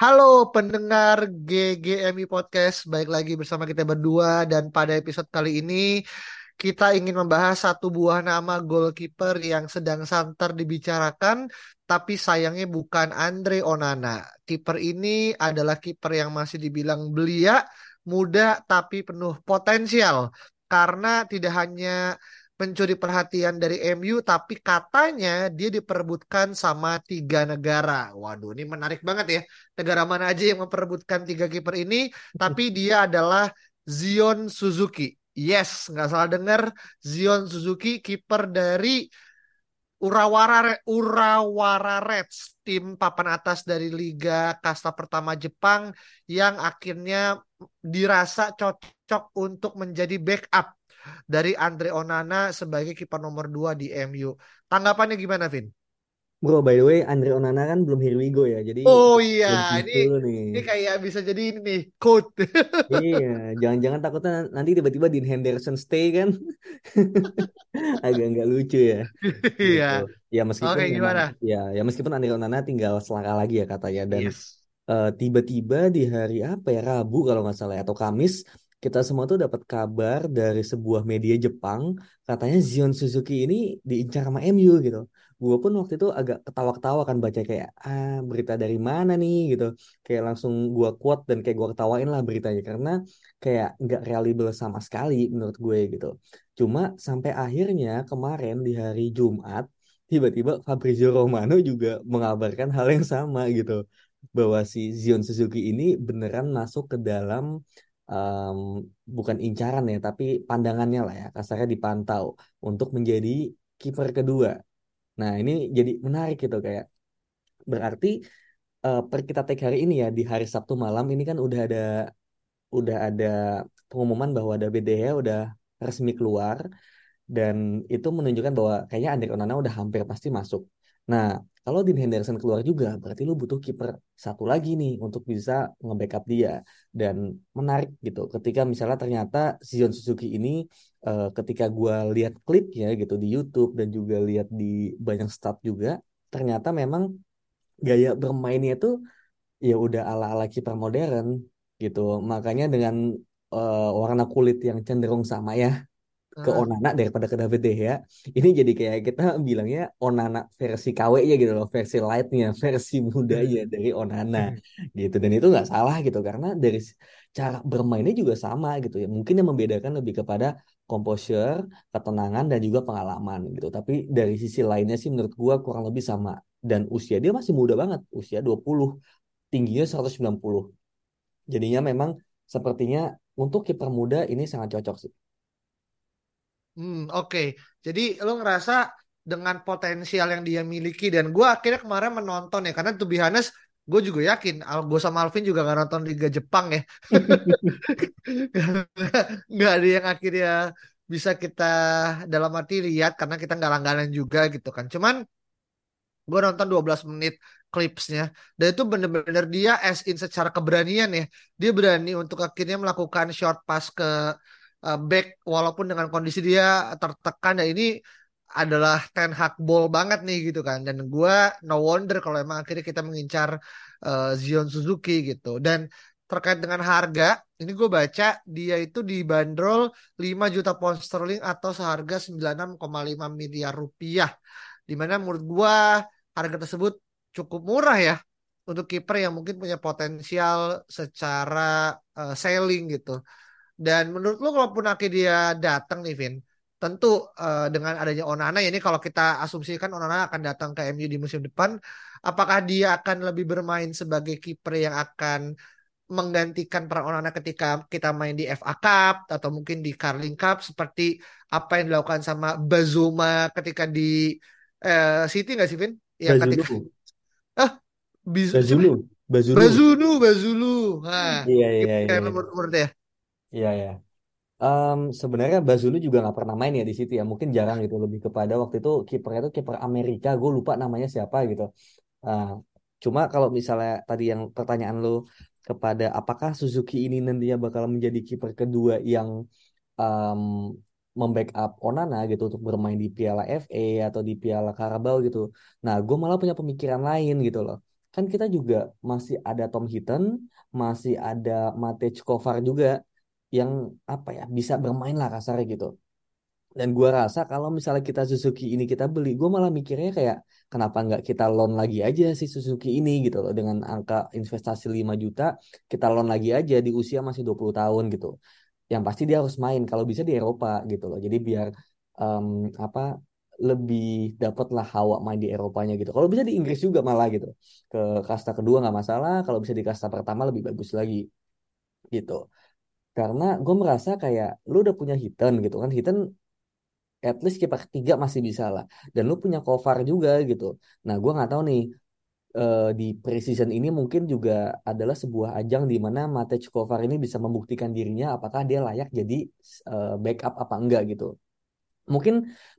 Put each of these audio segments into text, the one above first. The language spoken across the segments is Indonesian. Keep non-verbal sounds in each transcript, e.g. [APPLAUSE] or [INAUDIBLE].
Halo pendengar GGMI Podcast, baik lagi bersama kita berdua. Dan pada episode kali ini kita ingin membahas satu buah nama goalkeeper yang sedang santer dibicarakan tapi sayangnya bukan Andre Onana. Kiper ini adalah kiper yang masih dibilang belia, muda tapi penuh potensial. Karena tidak hanya mencuri perhatian dari MU, tapi katanya dia diperebutkan sama tiga negara. Waduh, ini menarik banget ya. Negara mana aja yang memperebutkan tiga kiper ini, tapi [LAUGHS] dia adalah Zion Suzuki. Yes, nggak salah dengar. Zion Suzuki, kiper dari Urawara Urawara Reds, tim papan atas dari Liga Kasta Pertama Jepang yang akhirnya dirasa cocok untuk menjadi backup dari Andre Onana sebagai kiper nomor 2 di MU. Tanggapannya gimana, Vin? Bro, by the way, Andre Onana kan belum here we go ya. Jadi Oh iya, ini dulu nih. ini kayak bisa jadi ini nih quote. [LAUGHS] Iya, jangan-jangan takutnya nanti tiba-tiba Dean Henderson stay kan. [LAUGHS] Agak nggak lucu ya. Iya. Gitu. Ya meskipun memang gimana? ya ya meskipun Andre Onana tinggal selangkah lagi ya katanya dan Yes. eh, tiba-tiba di hari apa ya Rabu kalau nggak salah ya, atau Kamis kita semua tuh dapat kabar dari sebuah media Jepang katanya Zion Suzuki ini diincar sama MU gitu. Gue pun waktu itu agak ketawa-ketawa kan baca kayak ah berita dari mana nih gitu. Kayak langsung gue quote dan kayak gue ketawain lah beritanya karena kayak nggak reliable sama sekali menurut gue gitu. Cuma sampai akhirnya kemarin di hari Jumat tiba-tiba Fabrizio Romano juga mengabarkan hal yang sama gitu bahwa si Zion Suzuki ini beneran masuk ke dalam em, bukan incaran ya tapi pandangannya lah ya kasarnya dipantau untuk menjadi kiper kedua. Nah ini jadi menarik gitu kayak berarti eh, per kita take hari ini ya di hari Sabtu malam ini kan udah ada udah ada pengumuman bahwa ada BDH udah resmi keluar dan itu menunjukkan bahwa kayaknya Andre Onana udah hampir pasti masuk. Nah, kalau Dean Henderson keluar juga, berarti lu butuh kiper satu lagi nih untuk bisa nge-backup dia. Dan menarik gitu, ketika misalnya ternyata Zion Suzuki ini, eh, ketika gua lihat klipnya gitu di YouTube dan juga lihat di banyak stat juga, ternyata memang gaya bermainnya tuh ya udah ala-ala kiper modern gitu. Makanya dengan eh, warna kulit yang cenderung sama ya ke Onana daripada ke David De Gea. Ini jadi kayak kita bilangnya Onana versi KW-nya gitu loh, versi light-nya, [LAUGHS] versi mudanya dari Onana gitu. Dan itu nggak salah gitu karena dari cara bermainnya juga sama gitu ya. Mungkin yang membedakan lebih kepada composure, ketenangan dan juga pengalaman gitu. Tapi dari sisi lainnya sih menurut gua kurang lebih sama. Dan usia dia masih muda banget, usia 20, tingginya 190. Jadinya memang sepertinya untuk kiper muda ini sangat cocok sih. Hmm, oke. Jadi lo ngerasa dengan potensial yang dia miliki dan gue akhirnya kemarin menonton ya karena to be gue juga yakin Al gue sama Alvin juga gak nonton Liga Jepang ya. [LAUGHS] Nggak ada yang akhirnya bisa kita dalam arti lihat karena kita nggak langganan juga gitu kan. Cuman gue nonton 12 menit klipsnya dan itu bener-bener dia as in secara keberanian ya. Dia berani untuk akhirnya melakukan short pass ke uh, back walaupun dengan kondisi dia tertekan dan ini adalah Ten Hag ball banget nih gitu kan. Dan gue no wonder kalau emang akhirnya kita mengincar uh, Zion Suzuki gitu. Dan terkait dengan harga ini gue baca dia itu dibanderol 5 juta pound sterling atau seharga 96,5 miliar rupiah. Di mana menurut gue harga tersebut cukup murah ya untuk kiper yang mungkin punya potensial secara uh, selling gitu. Dan menurut lu kalaupun akhirnya dia datang nih Vin, tentu uh, dengan adanya Onana ya ini kalau kita asumsikan Onana akan datang ke MU di musim depan, apakah dia akan lebih bermain sebagai kiper yang akan menggantikan peran Onana ketika kita main di FA Cup atau mungkin di Carling Cup seperti apa yang dilakukan sama Bazuma ketika di eh City nggak sih Vin? Yang ketika ah? Bazunu, Bazunu. Bazunu, Bazulu. Nah, Iya iya iya yang iya nomor nomor ya. Iya. iya. Em, sebenarnya Bazunu juga nggak pernah main ya di City ya. Mungkin jarang gitu. Lebih kepada waktu itu kipernya itu kiper Amerika. Gue lupa namanya siapa gitu. Ah, cuma kalau misalnya tadi yang pertanyaan lu kepada apakah Suzuki ini nantinya bakal menjadi kiper kedua yang um, membackup Onana gitu untuk bermain di Piala FA atau di Piala Carabao gitu. Nah, gue malah punya pemikiran lain gitu loh. Kan kita juga masih ada Tom Hinton, masih ada Matej Kovar juga yang apa ya bisa bermain lah kasarnya gitu. Dan gua rasa kalau misalnya kita Suzuki ini kita beli, gue malah mikirnya kayak kenapa nggak kita loan lagi aja si Suzuki ini gitu loh dengan angka investasi 5 juta kita loan lagi aja di usia masih 20 tahun gitu. Yang pasti dia harus main kalau bisa di Eropa gitu loh. Jadi biar em, apa lebih dapat lah hawa main di Eropanya gitu. Kalau bisa di Inggris juga malah gitu. Ke kasta kedua nggak masalah, kalau bisa di kasta pertama lebih bagus lagi gitu. Karena gue merasa kayak lu udah punya Hiten gitu kan. Hiten at least kiper ketiga masih bisa lah. Dan lu punya Kovar juga gitu. Nah, gua nggak tahu nih eh, di preseason ini mungkin juga adalah sebuah ajang di mana Matej Kovar ini bisa membuktikan dirinya apakah dia layak jadi eh, backup apa enggak gitu. Mungkin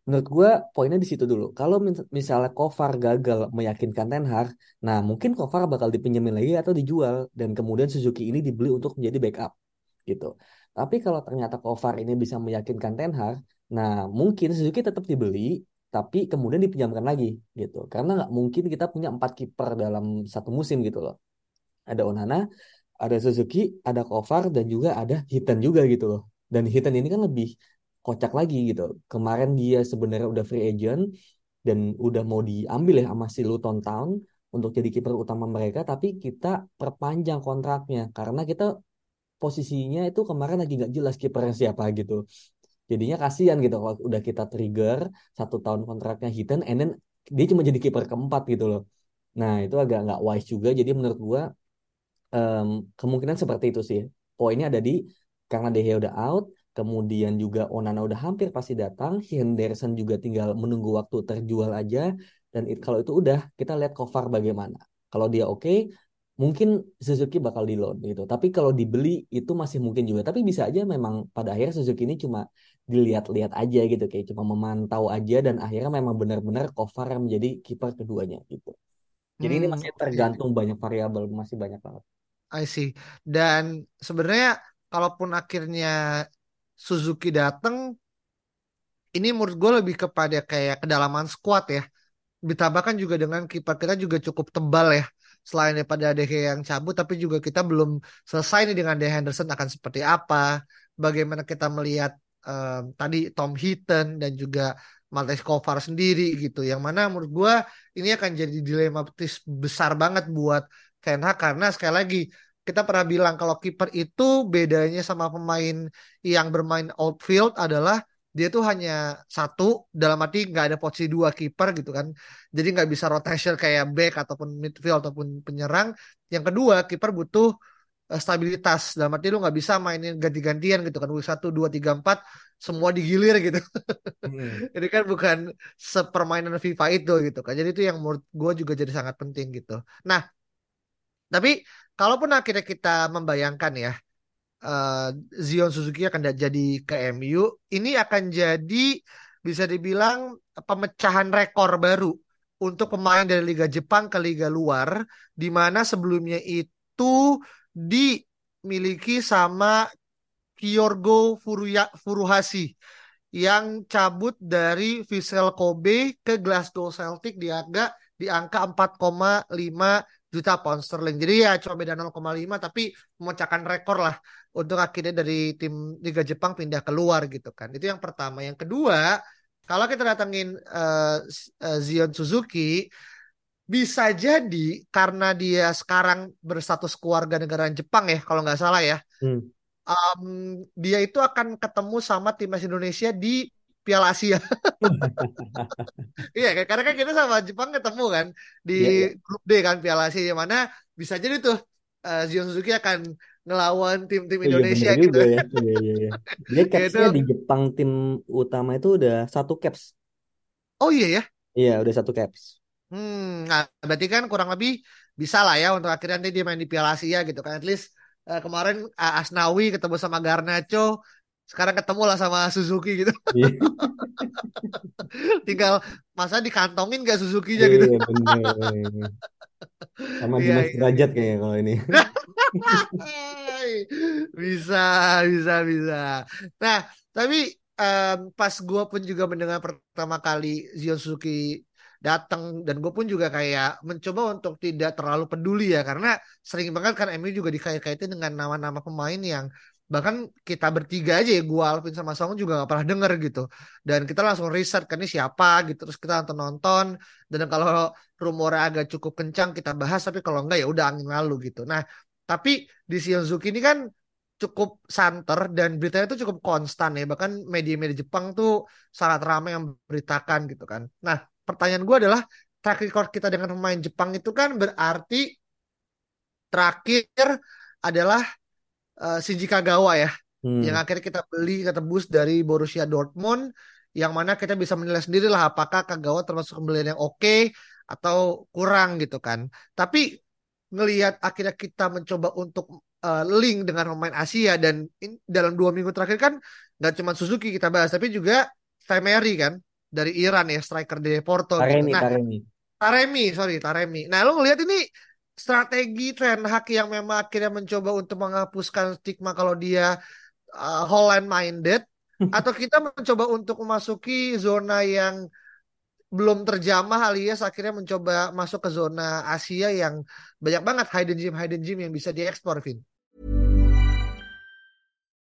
menurut gua poinnya di situ dulu. Kalau mis- misalnya Kovar gagal meyakinkan Ten Hag, nah mungkin Kovar bakal dipinjemin lagi atau dijual dan kemudian Suzuki ini dibeli untuk menjadi backup gitu. Tapi kalau ternyata Kovar ini bisa meyakinkan Ten Hag, nah mungkin Suzuki tetap dibeli, tapi kemudian dipinjamkan lagi gitu. Karena nggak mungkin kita punya empat kiper dalam satu musim gitu loh. Ada Onana, ada Suzuki, ada Kovar, dan juga ada Hiten juga gitu loh. Dan Hiten ini kan lebih kocak lagi gitu. Kemarin dia sebenarnya udah free agent dan udah mau diambil ya sama si Luton Town untuk jadi kiper utama mereka, tapi kita perpanjang kontraknya karena kita posisinya itu kemarin lagi nggak jelas kipernya siapa gitu. Jadinya kasihan gitu kalau udah kita trigger satu tahun kontraknya Hiten, and then dia cuma jadi kiper keempat gitu loh. Nah itu agak nggak wise juga. Jadi menurut gua em, kemungkinan seperti itu sih. Poinnya ada di karena De Gea udah out, kemudian juga Onana udah hampir pasti datang, Henderson juga tinggal menunggu waktu terjual aja. Dan it- kalau itu udah, kita lihat Kovar bagaimana. Kalau dia oke, mungkin Suzuki bakal di loan gitu. Tapi kalau dibeli itu masih mungkin juga. Tapi bisa aja memang pada akhirnya Suzuki ini cuma dilihat-lihat aja gitu, kayak cuma memantau aja dan akhirnya memang benar-benar yang menjadi kiper keduanya gitu. Jadi ini Hmm, masih oke. tergantung banyak variabel, masih banyak banget. I see. Dan sebenarnya kalaupun akhirnya Suzuki datang, ini menurut gue lebih kepada kayak kedalaman squad ya. Ditambahkan juga dengan kiper kita juga cukup tebal ya. Selain daripada Gea yang cabut, tapi juga kita belum selesai nih dengan De Henderson akan seperti apa. Bagaimana kita melihat em, tadi Tom Heaton dan juga Maltese Kovar sendiri gitu. Yang mana menurut gua ini akan jadi dilematis besar banget buat Ten Hag karena sekali lagi kita pernah bilang kalau kiper itu bedanya sama pemain yang bermain outfield adalah dia tuh hanya satu dalam arti nggak ada posisi dua kiper gitu kan. Jadi nggak bisa rotation kayak back ataupun midfield ataupun penyerang. Yang kedua kiper butuh eh, stabilitas. Dalam arti lu nggak bisa mainin ganti-gantian gitu kan. Satu dua tiga empat semua digilir gitu. Hmm. [LAUGHS] ini kan bukan sepermainan FIFA itu gitu kan. Jadi itu yang menurut gue juga jadi sangat penting gitu. Nah tapi kalaupun akhirnya kita membayangkan ya eh, Zion Suzuki akan jadi ke MU, ini akan jadi bisa dibilang pemecahan rekor baru untuk pemain dari Liga Jepang ke Liga luar, di mana sebelumnya itu dimiliki sama Kyorgo Furuya, Furuhashi yang cabut dari Vissel Kobe ke Glasgow Celtic di harga di angka 4,5 juta pound sterling. Jadi ya cuma beda 0,5 tapi memecahkan rekor lah untuk akhirnya dari tim Liga Jepang pindah keluar gitu kan. Itu yang pertama. Yang kedua, kalau kita datengin eh, eh, Zion Suzuki bisa jadi karena dia sekarang berstatus keluarga negara Jepang ya kalau nggak salah ya. Hmm. Em, dia itu akan ketemu sama timnas Indonesia di Piala Asia. [LAUGHS] Iya, kan? karena kan kita sama Jepang ketemu kan di Iya, iya. grup D kan Piala Asia yang mana bisa jadi tuh eh, Zion Suzuki akan ngelawan tim-tim iya Indonesia bener gitu. juga ya. Iya iya iya. Dia Ya [LAUGHS] itu. capsnya di Jepang tim utama itu udah satu caps. Oh iya ya. Iya, udah satu caps. Hmm, nah berarti kan kurang lebih bisa lah ya untuk akhirnya nanti dia main di Piala Asia gitu kan. At least eh, kemarin uh, Asnawi ketemu sama Garnacho, sekarang ketemu lah sama Suzuki gitu. [LAUGHS] Iya, Tinggal masa dikantongin gak Suzuki-nya gitu. iya bener. Sama Iya, Dimas iya, Derajat iya. kayaknya kalau ini. [LAUGHS] Bisa, bisa, bisa. Nah, tapi em, pas gue pun juga mendengar pertama kali Zion Suzuki datang dan gue pun juga kayak mencoba untuk tidak terlalu peduli ya karena sering banget kan MU juga dikait-kaitin dengan nama-nama pemain yang bahkan kita bertiga aja ya gue Alvin sama Song juga gak pernah denger gitu dan kita langsung riset kan ini siapa gitu terus kita nonton nonton dan kalau rumornya agak cukup kencang kita bahas tapi kalau enggak ya udah angin lalu gitu nah tapi di Shionzuki ini kan cukup santer dan beritanya itu cukup konstan ya. Bahkan media-media Jepang tuh sangat ramai yang beritakan gitu kan. Nah, pertanyaan gue adalah track record kita dengan pemain Jepang itu kan berarti terakhir adalah eh, Shinji Kagawa ya. Yang Hmm. akhirnya kita beli, kita tebus dari Borussia Dortmund. Yang mana kita bisa menilai sendiri lah apakah Kagawa termasuk pembelian yang oke atau kurang gitu kan. Tapi ngelihat akhirnya kita mencoba untuk uh, link dengan pemain Asia dan in- dalam dua minggu terakhir kan nggak cuma Suzuki kita bahas tapi juga Saimeri kan dari Iran ya striker dari Porto gitu. Taremi, Nah Taremi. Taremi sorry Taremi. Nah lo ngelihat ini strategi Ten Hag yang memang akhirnya mencoba untuk menghapuskan stigma kalau dia uh, Holland minded [LAUGHS] atau kita mencoba untuk memasuki zona yang belum terjamah alias akhirnya mencoba masuk ke zona Asia yang banyak banget hidden gem hidden gem yang bisa diekspor Vin.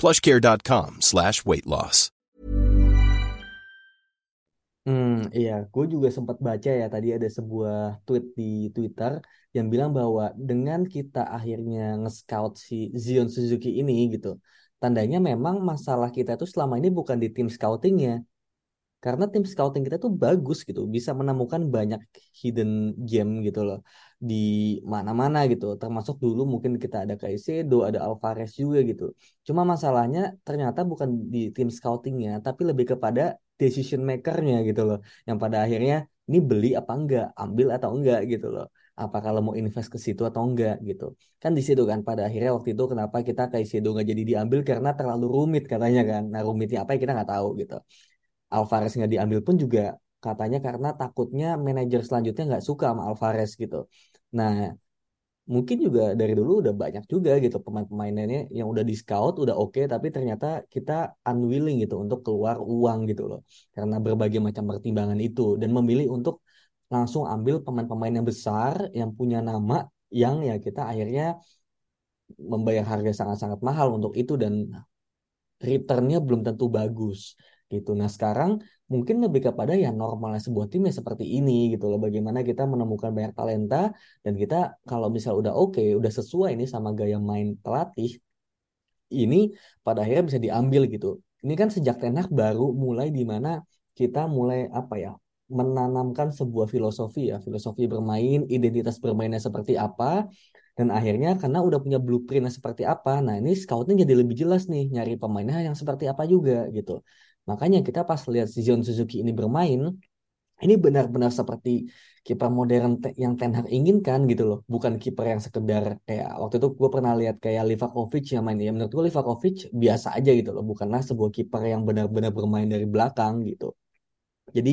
plushcare.com slash weight loss. Hmm, iya, gue juga sempat baca ya tadi ada sebuah tweet di Twitter yang bilang bahwa dengan kita akhirnya nge-scout si Zion Suzuki ini gitu, tandanya memang masalah kita tuh selama ini bukan di tim scoutingnya, karena tim scouting kita tuh bagus gitu, bisa menemukan banyak hidden gem gitu loh di mana-mana gitu. Termasuk dulu mungkin kita ada Caicedo, ada Alvarez juga gitu. Cuma masalahnya ternyata bukan di tim scoutingnya, tapi lebih kepada decision makernya gitu loh. Yang pada akhirnya ini beli apa enggak, ambil atau enggak gitu loh. Apa kalau mau invest ke situ atau enggak gitu. Kan di situ kan pada akhirnya waktu itu kenapa kita Caicedo nggak jadi diambil karena terlalu rumit katanya kan. Nah rumitnya apa ya kita nggak tahu gitu. Alvarez nggak diambil pun juga katanya karena takutnya manajer selanjutnya nggak suka sama Alvarez gitu. Nah, mungkin juga dari dulu udah banyak juga gitu pemain-pemainnya yang udah di scout udah oke tapi ternyata kita unwilling gitu untuk keluar uang gitu loh karena berbagai macam pertimbangan itu dan memilih untuk langsung ambil pemain-pemain yang besar yang punya nama yang ya kita akhirnya membayar harga sangat-sangat mahal untuk itu dan returnnya belum tentu bagus gitu. Nah sekarang mungkin lebih kepada ya normalnya sebuah tim ya seperti ini gitu loh. Bagaimana kita menemukan banyak talenta dan kita kalau misal udah oke, udah sesuai ini sama gaya main pelatih, ini pada akhirnya bisa diambil gitu. Ini kan sejak Ten Hag baru mulai di mana kita mulai apa ya menanamkan sebuah filosofi ya, filosofi bermain, identitas bermainnya seperti apa, dan akhirnya karena udah punya blueprintnya seperti apa, nah ini scouting jadi lebih jelas nih nyari pemainnya yang seperti apa juga gitu. Makanya kita pas lihat si Zion Suzuki ini bermain, ini benar-benar seperti kiper modern yang Ten Hag inginkan gitu loh, bukan kiper yang sekedar kayak waktu itu gue pernah lihat kayak Livakovic yang main ya menurut gue Livakovic biasa aja gitu loh, bukanlah sebuah kiper yang benar-benar bermain dari belakang gitu. Jadi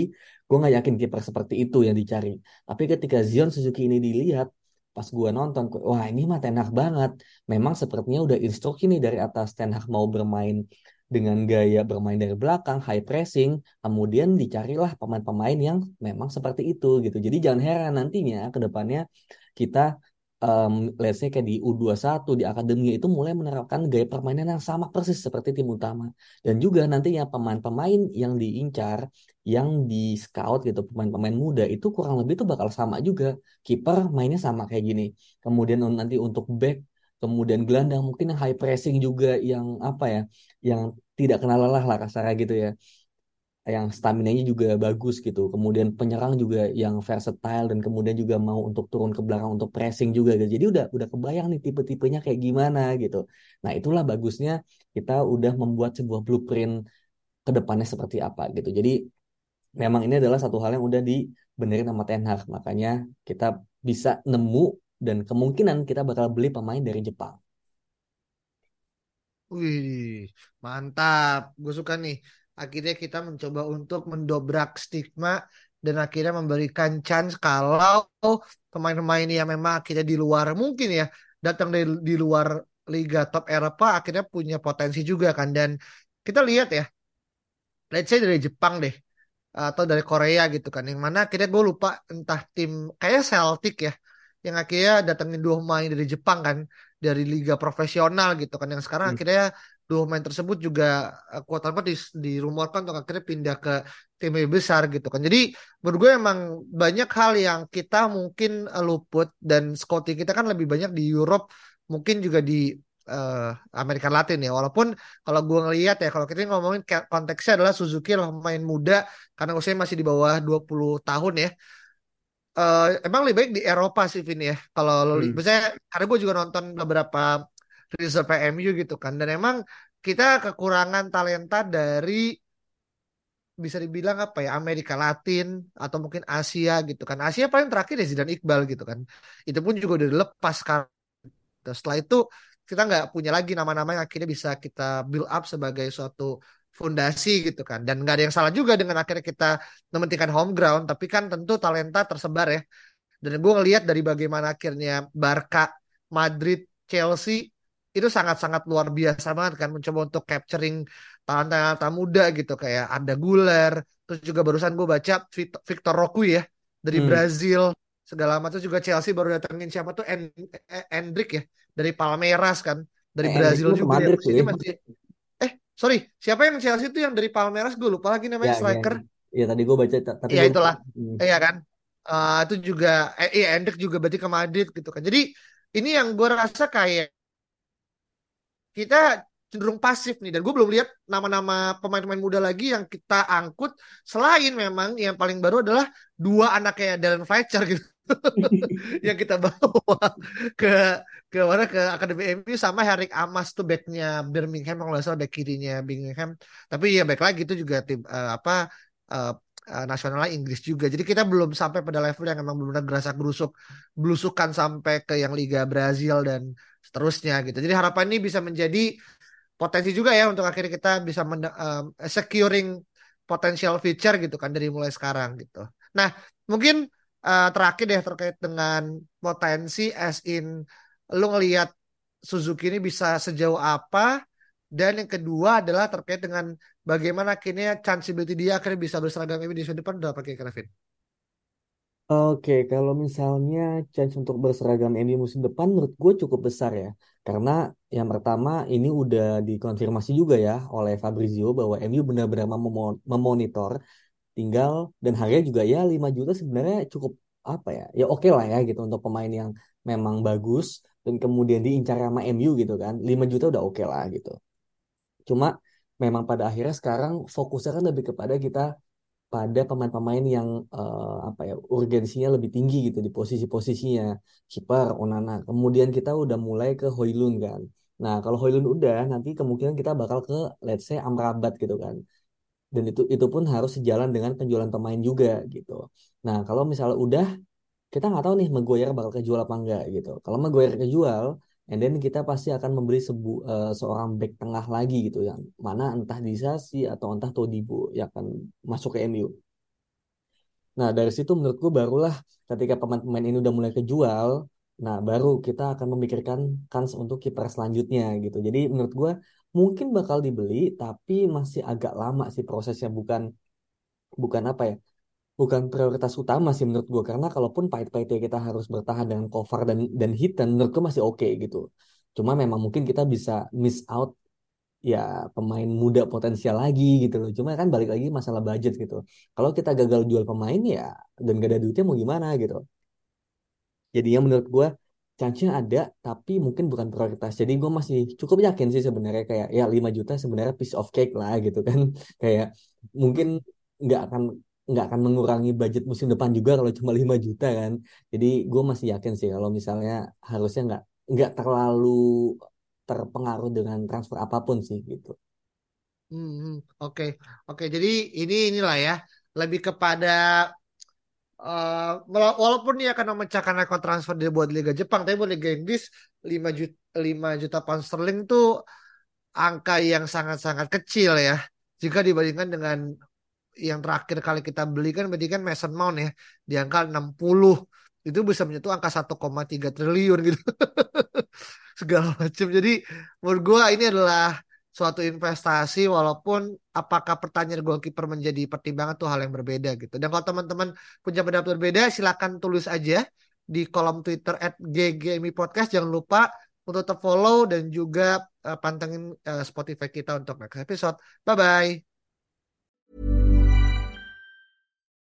gue nggak yakin kiper seperti itu yang dicari. Tapi ketika Zion Suzuki ini dilihat, pas gue nonton, wah ini mah Ten Hag banget. Memang sepertinya udah instruksi nih dari atas Ten Hag mau bermain dengan gaya bermain dari belakang, high pressing, kemudian dicarilah pemain-pemain yang memang seperti itu gitu. Jadi jangan heran nantinya ke depannya kita um, let's say kayak di U21 di akademi itu mulai menerapkan gaya permainan yang sama persis seperti tim utama. Dan juga nantinya pemain-pemain yang diincar, yang di scout gitu, pemain-pemain muda itu kurang lebih itu bakal sama juga. Kiper mainnya sama kayak gini. Kemudian nanti untuk back kemudian gelandang mungkin yang high pressing juga yang apa ya yang tidak kenal lelah lah kasarnya gitu ya. Yang stamina-nya juga bagus gitu. Kemudian penyerang juga yang versatile dan kemudian juga mau untuk turun ke belakang untuk pressing juga gitu. Jadi udah udah kebayang nih tipe-tipenya kayak gimana gitu. Nah itulah bagusnya kita udah membuat sebuah blueprint ke depannya seperti apa gitu. Jadi memang ini adalah satu hal yang udah dibenerin sama Ten Hag. Makanya kita bisa nemu dan kemungkinan kita bakal beli pemain dari Jepang. Wih, mantap. Gue suka nih. Akhirnya kita mencoba untuk mendobrak stigma dan akhirnya memberikan chance kalau pemain-pemain yang memang akhirnya di luar mungkin ya datang dari di luar liga top Eropa akhirnya punya potensi juga kan dan kita lihat ya let's say dari Jepang deh atau dari Korea gitu kan yang mana akhirnya gue lupa entah tim kayak Celtic ya yang akhirnya datangin dua pemain dari Jepang kan dari liga profesional gitu kan. Yang sekarang hmm. akhirnya dua pemain tersebut juga eh, kuat apa di, dirumorkan untuk akhirnya pindah ke tim lebih besar gitu kan. Jadi menurut gue emang banyak hal yang kita mungkin eh, luput dan scouting kita kan lebih banyak di Europe mungkin juga di uh, Amerika Latin ya. Walaupun kalau gue ngelihat ya kalau kita ngomongin konteksnya adalah Suzuki adalah pemain muda karena usianya masih di bawah 20 tahun ya uh, emang lebih baik di Eropa sih Vin ya. Kalau lo hmm. misalnya karena gue juga nonton beberapa research PMU gitu kan dan emang kita kekurangan talenta dari bisa dibilang apa ya Amerika Latin atau mungkin Asia gitu kan. Asia paling terakhir ya Zidane Iqbal gitu kan. Itu pun juga udah dilepas kan. Setelah itu kita nggak punya lagi nama-nama yang akhirnya bisa kita build up sebagai suatu fondasi gitu kan dan nggak ada yang salah juga dengan akhirnya kita mementingkan home ground tapi kan tentu talenta tersebar ya dan gue ngelihat dari bagaimana akhirnya Barca Madrid Chelsea itu sangat-sangat luar biasa banget kan mencoba untuk capturing talenta-talenta muda gitu kayak ada Guler terus juga barusan gue baca Victor Roque ya dari hmm. Brazil segala macam juga Chelsea baru datengin siapa tuh Endrick ya dari Palmeiras kan dari eh, Brazil juga ya. Madrid, ya. masih sorry siapa yang Chelsea itu yang dari Palmeiras? Gue lupa lagi namanya ya, striker. ya, ya. tadi gue baca tapi ya itulah. hmm. iya kan? Uh, itu juga eh iya Endek juga berarti ke Madrid gitu kan. Jadi ini yang gue rasa kayak kita cenderung pasif nih. Dan gue belum lihat nama-nama pemain-pemain muda lagi yang kita angkut. Selain memang yang paling baru adalah dua anaknya Dylan Fletcher gitu. [LAUGHS] [LAUGHS] Yang kita bawa ke ke mana ke akademi MU sama Harik Amas tuh backnya Birmingham kalau nggak salah back kirinya Birmingham. Tapi ya back lagi itu juga tim uh, apa uh, uh, nasionalnya Inggris juga. Jadi kita belum sampai pada level yang memang benar-benar gerasa gerusuk belusukan sampai ke yang Liga Brazil dan seterusnya gitu. Jadi harapan ini bisa menjadi potensi juga ya untuk akhirnya kita bisa men, uh, securing potential future gitu kan dari mulai sekarang gitu. Nah mungkin uh, terakhir deh terkait dengan potensi as in lu ngelihat Suzuki ini bisa sejauh apa dan yang kedua adalah terkait dengan bagaimana akhirnya chanceability dia akhirnya bisa berseragam ini di musim depan udah pakai Kevin. Oke, kalau misalnya chance untuk berseragam MU musim depan menurut gue cukup besar ya. Karena yang pertama ini udah dikonfirmasi juga ya oleh Fabrizio bahwa MU benar-benar memonitor tinggal dan harganya juga ya 5 juta sebenarnya cukup apa ya ya oke okay lah ya gitu untuk pemain yang memang bagus dan kemudian diincar sama MU gitu kan 5 juta udah oke okay lah gitu. Cuma memang pada akhirnya sekarang fokusnya kan lebih kepada kita pada pemain-pemain yang uh, apa ya urgensinya lebih tinggi gitu di posisi-posisinya. Kiper Onana. Kemudian kita udah mulai ke Hoylun kan. Nah kalau Hoylun udah nanti kemungkinan kita bakal ke let's say Amrabat gitu kan. Dan itu itu pun harus sejalan dengan penjualan pemain juga gitu. Nah kalau misalnya udah kita nggak tahu nih Maguire bakal kejual apa enggak gitu. Kalau Maguire kejual, and then kita pasti akan membeli sebu, uh, seorang back tengah lagi gitu yang mana entah Disasi atau entah Todibo yang akan masuk ke MU. Nah, dari situ menurut gue barulah ketika pemain-pemain ini udah mulai kejual, nah baru kita akan memikirkan kans untuk kiper selanjutnya gitu. Jadi menurut gue mungkin bakal dibeli, tapi masih agak lama sih prosesnya. Bukan bukan apa ya? Bukan prioritas utama sih menurut gue. Karena kalaupun pahit-pahitnya kita harus bertahan dengan cover dan dan hitan, menurut gue masih oke okay, gitu. Cuma memang mungkin kita bisa miss out ya pemain muda potensial lagi gitu loh. Cuma kan balik lagi masalah budget gitu. Kalau kita gagal jual pemain ya dan gak ada duitnya mau gimana gitu. Jadinya menurut gue chance-nya ada tapi mungkin bukan prioritas. Jadi gue masih cukup yakin sih sebenarnya kayak ya 5 juta sebenarnya piece of cake lah gitu kan. [LAUGHS] kayak mungkin nggak akan nggak akan mengurangi budget musim depan juga kalau cuma 5 juta kan. Jadi gue masih yakin sih kalau misalnya harusnya nggak nggak terlalu terpengaruh dengan transfer apa pun sih gitu. Hmm, hmm, oke, oke. Jadi ini inilah ya, lebih kepada uh, walaupun dia akan memecahkan rekor transfer dia buat Liga Jepang, tapi buat Liga Inggris 5 juta 5 juta pound sterling tuh angka yang sangat-sangat kecil ya. Jika dibandingkan dengan yang terakhir kali kita beli kan berarti kan Mason Mount ya di angka 60 itu bisa menyentuh angka 1,3 triliun gitu. [LAUGHS] Segala macam. Jadi menurut gue ini adalah suatu investasi walaupun apakah pertanyaan goalkeeper menjadi pertimbangan tuh hal yang berbeda gitu. Dan kalau teman-teman punya pendapat berbeda silakan tulis aja di kolom Twitter at GGMI Podcast jangan lupa untuk tetap follow dan juga uh, pantengin uh, Spotify kita untuk next episode. Bye